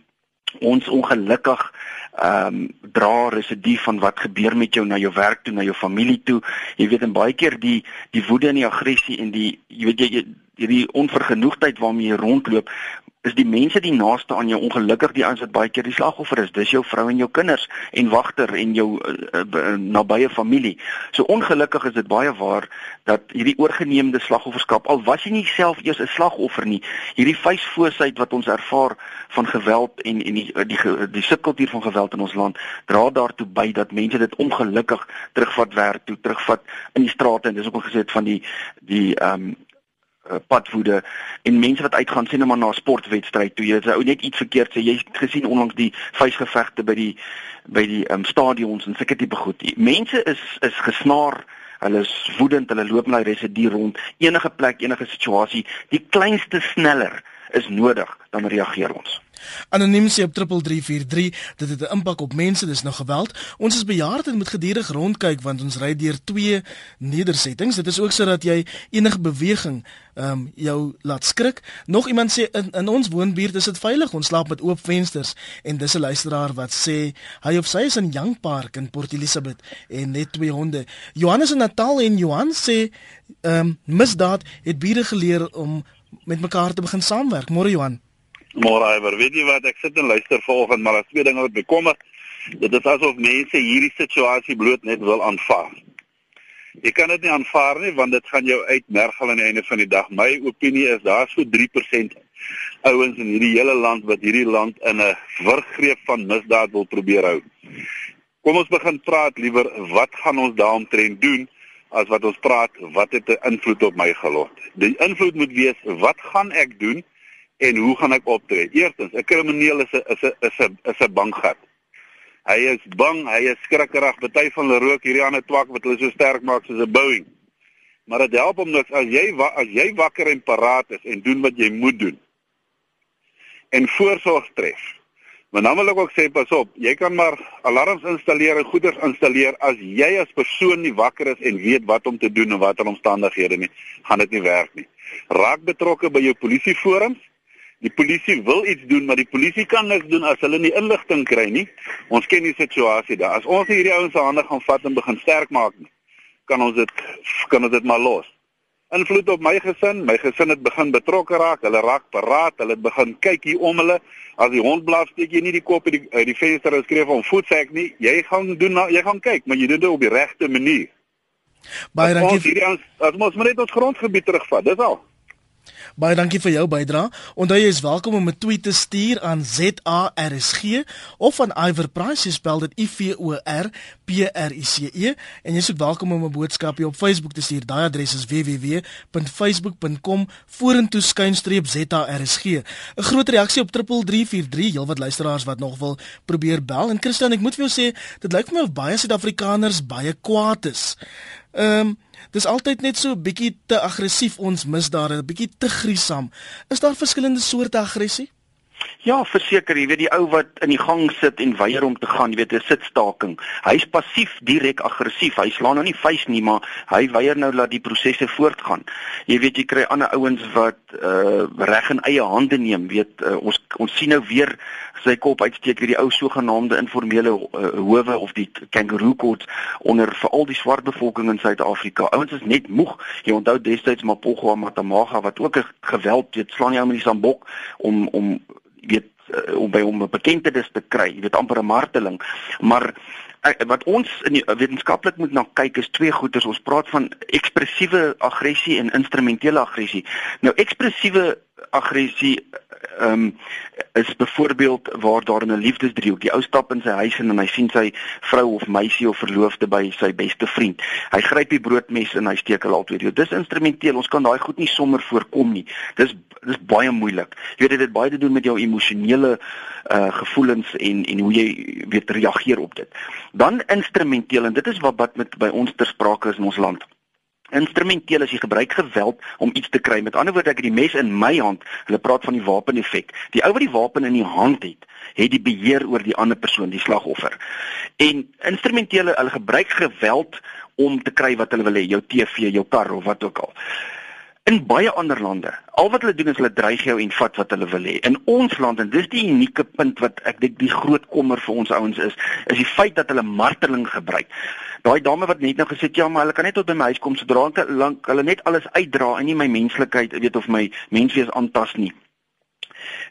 ons ongelukkig ehm um, dra residue van wat gebeur met jou na jou werk toe, na jou familie toe. Jy weet en baie keer die die woede en die aggressie en die jy weet jy hierdie onvergenoegdheid waarmee jy rondloop is die mense die naaste aan jou ongelukkig die ouens wat baie keer die slagoffer is. Dis jou vrou en jou kinders en wagter en jou uh, uh, nabye familie. So ongelukkig is dit baie waar dat hierdie oorgeneemde slagofferskap al was jy nie self eers 'n slagoffer nie, hierdie vuisfoosheid wat ons ervaar van geweld en en die die, die, die subkultuur van geweld in ons land dra daartoe by dat mense dit ongelukkig terugvat werk toe, terugvat in die strate en dis ook al gesê van die die ehm um, uh, padwoede en mense wat uitgaan sien maar na 'n sportwedstryd toe. Jy ou net iets verkeerd sê. Jy het gesien onlangs die vuisgevegte by die by die um, stadions en sulke tipe goed. Mense is is gesnaar. Hulle is woedend. Hulle loop na die residue rond. Enige plek enige situasie. Die kleinste sneller is nodig. Dan reageer ons Anoniem sê op 3343 dit het 'n impak op mense, dis nou geweld. Ons is bejaard en moet gedurig rondkyk want ons ry deur twee nedersettings. Dit is ook sodat jy enige beweging ehm um, jou laat skrik. Nog iemand sê in, in ons woonbuurt is dit veilig. Ons slaap met oop vensters en dis 'n luisteraar wat sê hy of sy is in Young Park in Port Elizabeth en net twee honde. Johannes in Natal en Johan sê ehm um, misdaad het bure geleer om met mekaar te begin saamwerk. Môre Johan. Môre Iver, weet jy wat ek sit en luister vanoggend, maar daar's twee dinge wat bekommer. Dit is asof mense hierdie situasie bloot net wil aanvaar. Jy kan dit nie aanvaar nie want dit gaan jou uitmergel aan die einde van die dag. My opinie is daar so 3% ouens in hierdie hele land wat hierdie land in 'n wurggreep van misdaad wil probeer hou. Kom ons begin praat liewer wat gaan ons daaromtrent doen as wat ons praat wat het 'n invloed op my gelot. Die invloed moet wees wat gaan ek doen? En hoe gaan ek optree? Eerstens, 'n krimineel is 'n is 'n is 'n is 'n bankgat. Hy is bang, hy is skrikkerig, party van hulle rook hierdie ander twak wat hulle so sterk maak soos 'n Boeing. Maar dit help hom niks as jy as jy wakker en paraat is en doen wat jy moet doen. En voorsorg tref. Maar dan wil ek ook sê pas op, jy kan maar alarms installeer en goeders installeer as jy as persoon nie wakker is en weet wat om te doen en watter omstandighede nie, gaan dit nie werk nie. Raak betrokke by jou polisieforums Die polisie wil iets doen, maar die polisie kan niks doen as hulle nie inligting kry nie. Ons ken die situasie daar. As ons hierdie ouens se hande gaan vat en begin sterk maak, kan ons dit kan ons dit maar los. Invloed op my gesin, my gesin het begin betrokke raak. Hulle raak paraat, hulle het begin kyk hier om hulle. As die hond blaf, steek jy nie die kop uit die uit die venster en skreef om voetsek nie. Jy gaan doen jy gaan kyk, maar jy doen dit op die regte manier. Baie dankie. As ons maar net ons grondgebied terugvat, dis al. Baie dankie vir jou bydrae. Onthou jy is welkom om 'n tweet te stuur aan ZARSG of aan Iver Price, jy spel dit I V O R P R I C E en jy is ook welkom om 'n boodskap hier op Facebook te stuur. Daai adres is www.facebook.com vorentoe skuinstreep ZARSG. 'n Groot reaksie op 3343, heelwat luisteraars wat nog wil probeer bel en Christian, ek moet vir jou sê, dit lyk vir my of baie Suid-Afrikaners baie kwaad is. Ehm um, Dis altyd net so 'n bietjie te aggressief ons misdade, 'n bietjie te griesaam. Is daar verskillende soorte aggressie? Ja, verseker, jy weet die ou wat in die gang sit en weier om te gaan, jy weet 'n sitstaking. Hy's passief direk aggressief. Hy slaan nou nie vuis nie, maar hy weier nou dat die prosesse voortgaan. Jy weet jy kry ander ouens wat uh reg in eie hande neem, weet uh, ons ons sien nou weer sy kop uitsteek hierdie ou sogenaamde informele uh, howe of die kangaroo courts onder veral die swart bevolking in Suid-Afrika. Ouens is net moeg. Jy onthou destyds Mapogwa Matamaga wat ook 'n geweld weet slaan hom in die sambok om om weet uh, om by hom 'n bekendheid te kry, jy weet amper 'n marteling. Maar uh, wat ons in die, wetenskaplik moet na kyk is twee goeters. Ons praat van ekspressiewe aggressie en instrumentele aggressie. Nou ekspressiewe aggressie ehm um, is byvoorbeeld waar daar 'n liefdesdriehoek, die ou stap in sy huis en hy sien sy vrou of meisie of verloofde by sy beste vriend. Hy gryp die broodmes en hy steek hulle altyd. Dis instrumenteel. Ons kan daai goed nie sommer voorkom nie. Dis dis baie moeilik. Jy weet dit het baie te doen met jou emosionele uh gevoelens en en hoe jy weet reageer op dit. Dan instrumenteel en dit is wat wat met by ons ter sprake is in ons land instrumenteel as jy gebruik geweld om iets te kry. Met ander woorde, ek het die mes in my hand. Hulle praat van die wapeneffek. Die ou wat die wapen in die hand het, het die beheer oor die ander persoon, die slagoffer. En instrumentele, hulle gebruik geweld om te kry wat hulle wil hê, jou TV, jou kar of wat ook al. In baie ander lande, al wat hulle doen is hulle dreig jou en vat wat hulle wil hê. In ons land en dis die unieke punt wat ek dink die groot kommer vir ons ouens is, is die feit dat hulle marteling gebruik. Daai dame wat net nou gesê het ja, maar hulle kan net tot by my huis kom sodra hulle lank hulle net alles uitdra en nie my menslikheid, weet of my menswees aantas nie.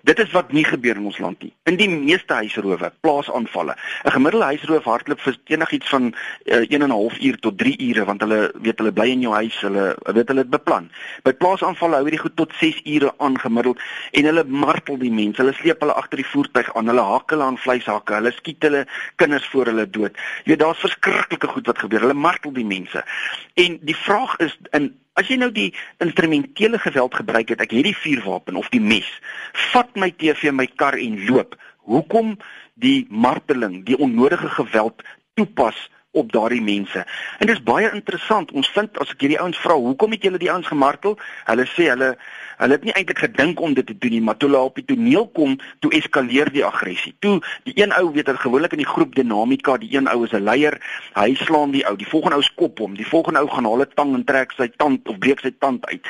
Dit is wat nie gebeur in ons land nie. In die meeste huisrowe, plaasaanvalle. 'n Gemiddelde huisroof hardloop vir enigiets van uh, 1 en 'n half uur tot 3 ure want hulle weet hulle bly in jou huis, hulle weet hulle dit beplan. By plaasaanvalle hou hierdie goed tot 6 ure aangemiddeld en hulle martel die mense. Hulle sleep hulle agter die voertuig aan, hulle hak hulle aan vleishakke, hulle skiet hulle kinders voor hulle dood. Jy weet daar's verskriklike goed wat gebeur. Hulle martel die mense. En die vraag is in As jy nou die instrumentele geweld gebruik het, ek het die vuurwapen of die mes, vat my TV, my kar en loop. Hoekom die marteling, die onnodige geweld toepas op daardie mense? En dit is baie interessant. Ons vind as ek hierdie ouens vra, hoekom het julle die ouens gemartel? Hulle sê hulle Hulle het nie eintlik gedink om dit te doen nie, maar toe hulle op die toneel kom, toe eskaleer die aggressie. Toe die een ou weet hulle gewoonlik in die groep dinamika, die een ou is 'n leier, hy slaan die ou, die volgende ou skop hom, die volgende ou gaan haal 'n tang en trek sy tand of breek sy tand uit.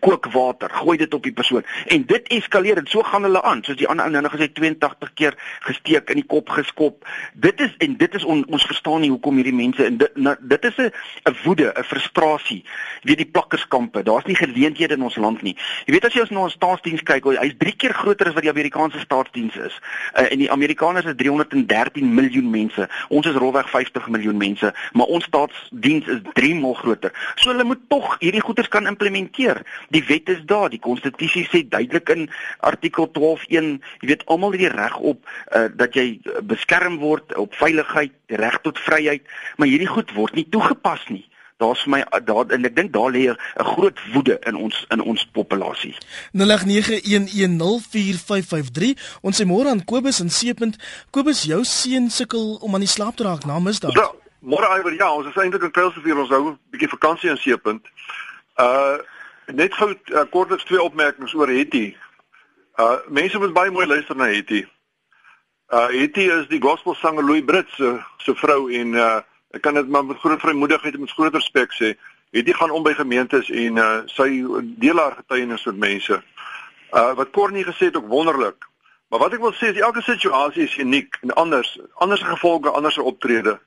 Kook water, gooi dit op die persoon. En dit eskaleer en so gaan hulle aan, soos die ander ou nou gesê 82 keer gesteek in die kop geskop. Dit is en dit is on, ons verstaan nie hoekom hierdie mense en dit na, dit is 'n 'n woede, 'n frustrasie. Jy weet die plakkerskampe, daar's nie geleenthede in ons land nie. Jy weet as jy ons na ons staatsdiens kyk, hy's 3 keer groter as wat die Amerikaanse staatsdiens is. Uh, en die Amerikaners is 313 miljoen mense. Ons is rolweg 50 miljoen mense, maar ons staatsdiens is 3 maal groter. So hulle moet tog hierdie goeders kan implementeer. Die wet is daar, die konstitusie sê duidelik in artikel 12.1, jy weet almal het die reg op uh, dat jy beskerm word op veiligheid, reg tot vryheid, maar hierdie goed word nie toegepas nie daar's vir my daar en ek dink daar lê 'n groot woede in ons in ons populasie. 0891104553 ons sê môre aan Kobus en Seepunt. Kobus, jou seun sukkel om aan die slaap te raak na misdaad. Ja, môre Iver, ja, ons is eintlik in Kuilsrivier, ons hou 'n bietjie vakansie in Seepunt. Uh net gou uh, kortliks twee opmerkings oor Hetty. Uh mense moet baie mooi luister na Hetty. Uh Hetty is die gospelsanger Louis Brits se se vrou en uh ek kan dit maar met groot vrymoedigheid en met groot respek sê, het hy gaan om by gemeentes en uh, sy deel haar getuienis met mense. Uh wat Cornie gesê het ook wonderlik. Maar wat ek wil sê is elke situasie is uniek en anders, anders gevolge, anders optrede.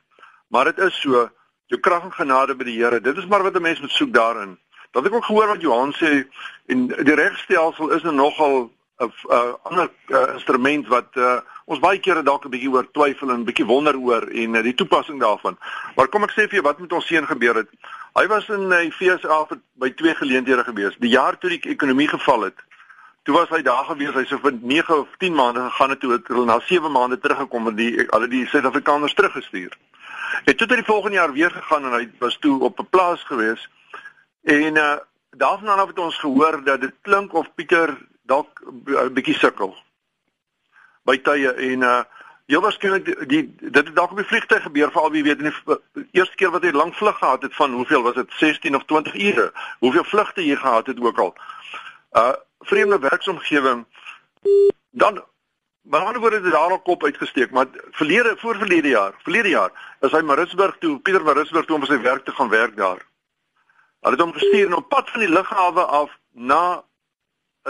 Maar dit is so, jou krag en genade by die Here. Dit is maar wat 'n mens moet soek daarin. Dat ek ook gehoor wat Johan sê en die regstelsel is nogal 'n uh, ander uh, instrument wat uh, ons baie kere dalk 'n bietjie oor twyfel en 'n bietjie wonder oor en uh, die toepassing daarvan. Maar kom ek sê vir jou wat met ons seun gebeur het. Hy was in die uh, FSA vir by twee geleenthede gewees. Die jaar toe die ekonomie geval het. Toe was hy daar gewees. Hy sou vir 9 of 10 maande gegaan het toe het hulle na 7 maande teruggekom en die hulle die Suid-Afrikaners teruggestuur. Het toe tot die volgende jaar weer gegaan en hy was toe op 'n plaas gewees. En uh daarvan af het ons gehoor dat dit klink of Pieter dalk 'n bietjie sukkel by tye en uh Heel waarskynlik die, dit het dalk op die vliegtuig gebeur veral wie weet in die eerste keer wat hy lank vlug gehad het van hoeveel was dit 16 of 20 ure. Hoeveel vlugte jy gehad het ook al. Uh vreemde werksomgewing dan Maar ander woorde het daar al kop uitgesteek, maar verlede voor verlede jaar, verlede jaar is hy Maritzburg toe, Pieter Maritzburg toe om sy werk te gaan werk daar. Hulle het hom gestuur op pad van die lughawe af na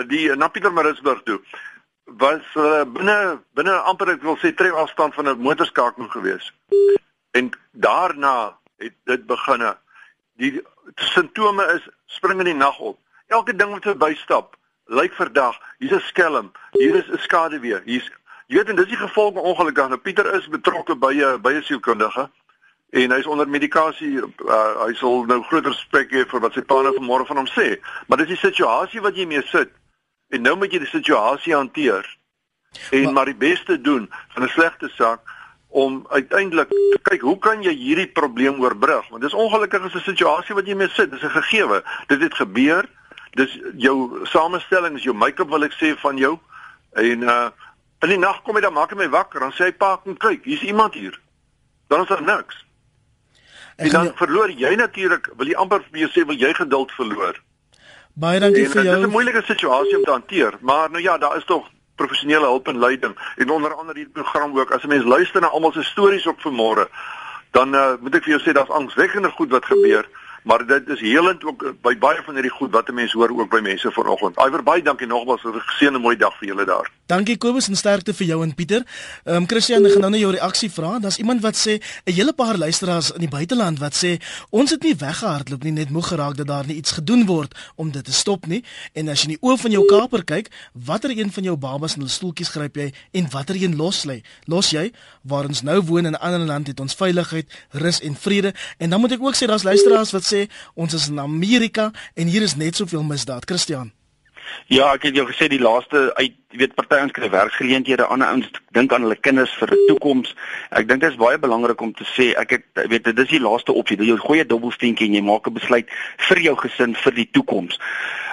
die na Pieter Maritzburg toe. Was uh, binne binne amper ek wil sê trek afstand van 'n motorskakel gewees. En daarna het dit beginne. Die simptome is spring in die nag op. Elke ding wat verbystap, lyk verdag. Hier's 'n skelm, hier is 'n skaduwee. Hier's jy weet en dis die gevolg van ongeluk. Nou Pieter is betrokke by 'n by 'n sielkundige en hy's onder medikasie. Uh, hy sal nou groter respek hê vir wat sy pa nou vanmôre van hom sê. Maar dis die situasie wat jy mee sit. En nou moet jy die situasie hanteer. En maar, maar die beste doen van 'n slegte saak om uiteindelik te kyk hoe kan jy hierdie probleem oorbrug? Want dis ongelukkig is 'n situasie wat jy mee sit dis 'n gegewe. Dit het gebeur. Dis jou samestelling is jou make-up wil ek sê van jou. En uh in die nag kom hy dan maak hy my wakker dan sê hy pa kom kyk hier's iemand hier. Dan is daar niks. En dan verloor jy natuurlik wil jy amper vir jou sê wil jy geduld verloor baie dankie en, vir jou dit is 'n moeilike situasie om te hanteer maar nou ja daar is tog professionele hulp en leiding en onder andere hierdie program ook as 'n mens luister na almal se stories op vanmôre dan uh, moet ek vir jou sê daar's angswekkende goed wat gebeur maar dit is helend ook by baie van hierdie goed wat mense hoor ook by mense vanoggend. Iwer baie dankie nogmaals vir 'n geseënde mooi dag vir julle daar. Dankie Kobus en sterkte vir jou en Pieter. Ehm um, Christian, ek gaan nou net jou reaksie vra. Daar's iemand wat sê 'n hele paar luisteraars in die buiteland wat sê ons het nie weggehardloop nie, net moeg geraak dat daar nie iets gedoen word om dit te stop nie. En as jy in die oë van jou kaper kyk, watter een van jou babas in hulle stoeltjies gryp jy en watter een los lê? Los jy waar ons nou woon in 'n ander land het ons veiligheid, rus en vrede. En dan moet ek ook sê daar's luisteraars wat sê ons is in Amerika en hier is net soveel misdaad. Christian. Ja, ek het jou gesê die laaste uit weet party ons kry werkgeleenthede, ander ouens dink aan hulle kinders vir 'n toekoms. Ek dink dit is baie belangrik om te sê ek het weet dit is die laaste opsie. Jy gooi 'n dubbelsteentjie en jy maak 'n besluit vir jou gesin vir die toekoms.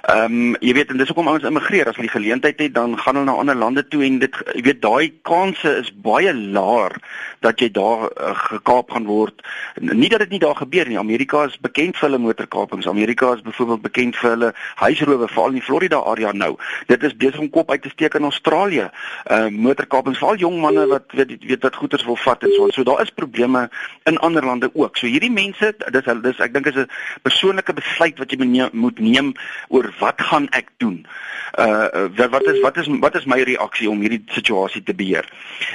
Ehm um, jy weet en dis hoekom ouens immigreer as hulle die geleentheid het dan gaan hulle na ander lande toe en dit jy weet daai kanse is baie laer dat jy daar uh, gekaap gaan word. Nie dat dit nie daar gebeur nie. Amerika is bekend vir hulle motorkapings. Amerika is byvoorbeeld bekend vir hulle huisrowe veral in die Florida area nou. Dit is besig om kop uit te steek in Australië. Uh motorkapings veral jong manne wat weet weet wat goeders wil vat en so. So daar is probleme in ander lande ook. So hierdie mense, dis dis ek dink is 'n persoonlike besluit wat jy moet neem oor wat gaan ek doen. Uh wat is wat is wat is my reaksie om hierdie situasie te beheer?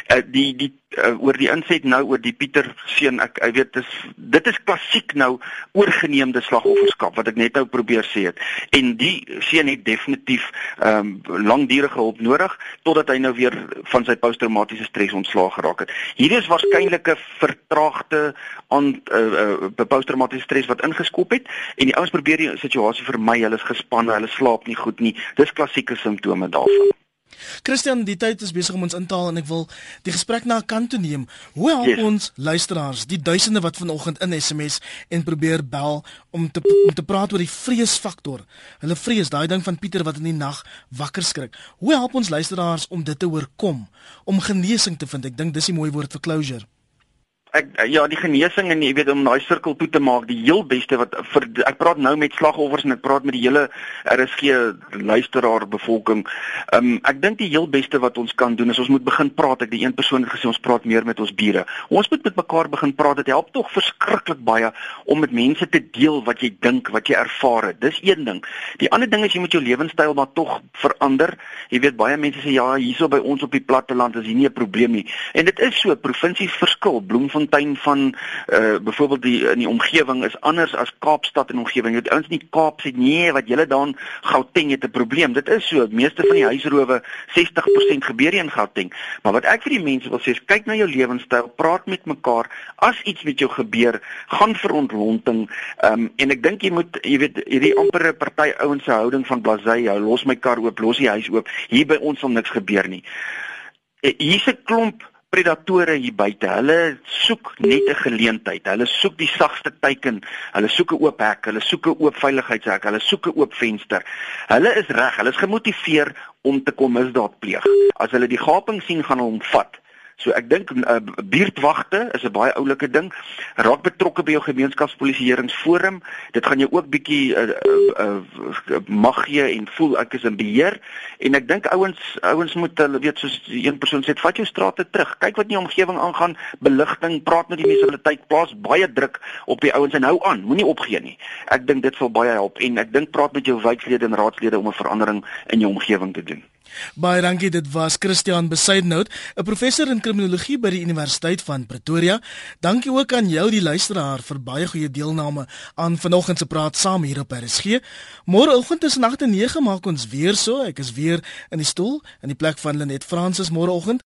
Uh die die uh, oor die inset nou oor die Pieter seun ek ek weet dis dit is klassiek nou oorgeneemde slagofferskap wat ek net nou probeer sê het. En die seun het definitief ehm um, langdurige hulp nodig totdat hy nou weer van sy posttraumatiese stres ontslaag geraak het. Hier is waarskynlik 'n vertraagde aan uh, uh, posttraumatiese stres wat ingeskop het en die ouens probeer die situasie vermy hulle is gespanne hulle slaap nie goed nie. Dis klassieke simptome daarvan Christian, die tyd is besig om ons in te haal en ek wil die gesprek na 'n kant toe neem. Hoe help yes. ons luisteraars, die duisende wat vanoggend in SMS en probeer bel om te om te praat oor die vreesfaktor. Hulle vrees daai ding van Pieter wat in die nag wakker skrik. Hoe help ons luisteraars om dit te oorkom, om genesing te vind? Ek dink dis 'n mooi woord vir closure ek ja die genesing en jy weet om daai sirkel toe te maak die heel beste wat vir ek praat nou met slagoffers en ek praat met die hele RSG luisteraar bevolking. Ehm um, ek dink die heel beste wat ons kan doen is ons moet begin praat. Ek die een persoon het gesê ons praat meer met ons bure. Ons moet met mekaar begin praat. Dit help tog verskriklik baie om met mense te deel wat jy dink, wat jy ervaar het. Dis een ding. Die ander ding is jy moet jou lewenstyl maar tog verander. Jy weet baie mense sê ja, hierso by ons op die platteland is hier nie 'n probleem nie. En dit is so, provinsies verskil. Bloem Bloemfontein van uh byvoorbeeld die in die omgewing is anders as Kaapstad en omgewing. Jy ouens in die Kaap sê nee, wat julle daar in Gauteng het 'n probleem. Dit is so, meeste van die huisrowe 60% gebeur in Gauteng. Maar wat ek vir die mense wil sê is kyk na jou lewenstyl, praat met mekaar. As iets met jou gebeur, gaan vir ontlonting. Um en ek dink jy moet jy weet hierdie ampere party ouens se houding van blasey, jou los my kar oop, los die huis oop. Hier by ons sal niks gebeur nie. Eh, hier's 'n klomp predatore hier buite. Hulle soek net 'n geleentheid. Hulle soek die sagste teiken. Hulle soek 'n oop hek, hulle soek 'n oop veiligheidshek, hulle soek 'n oop venster. Hulle is reg, hulle is gemotiveer om te kom misdaad pleeg. As hulle die gaping sien, gaan hulle hom vat. So ek dink uh, buurtwagte is 'n baie oulike ding. Raak betrokke by jou gemeenskapspolisieeringsforum. Dit gaan jou ook bietjie uh, uh, uh, mag gee en voel ek is in beheer en ek dink ouens ouens moet hulle weet soos een persoon sê, vat jou strate terug. Kyk wat in die omgewing aangaan, beligting, praat met die munisipaliteit, plaas baie druk op die ouens en hou aan, moenie opgee nie. Ek dink dit sal baie help en ek dink praat met jou wijklede en raadslede om 'n verandering in jou omgewing te doen. Baie dankie, dit was Christian Besuidenhout, 'n professor in kriminologie by die Universiteit van Pretoria. Dankie ook aan jou die luisteraar vir baie goeie deelname aan vanoggend se praat saam hier op RSG. Môreoggend tussen 8 en 9 maak ons weer so. Ek is weer in die stoel in die plek van Lenet Fransis môreoggend.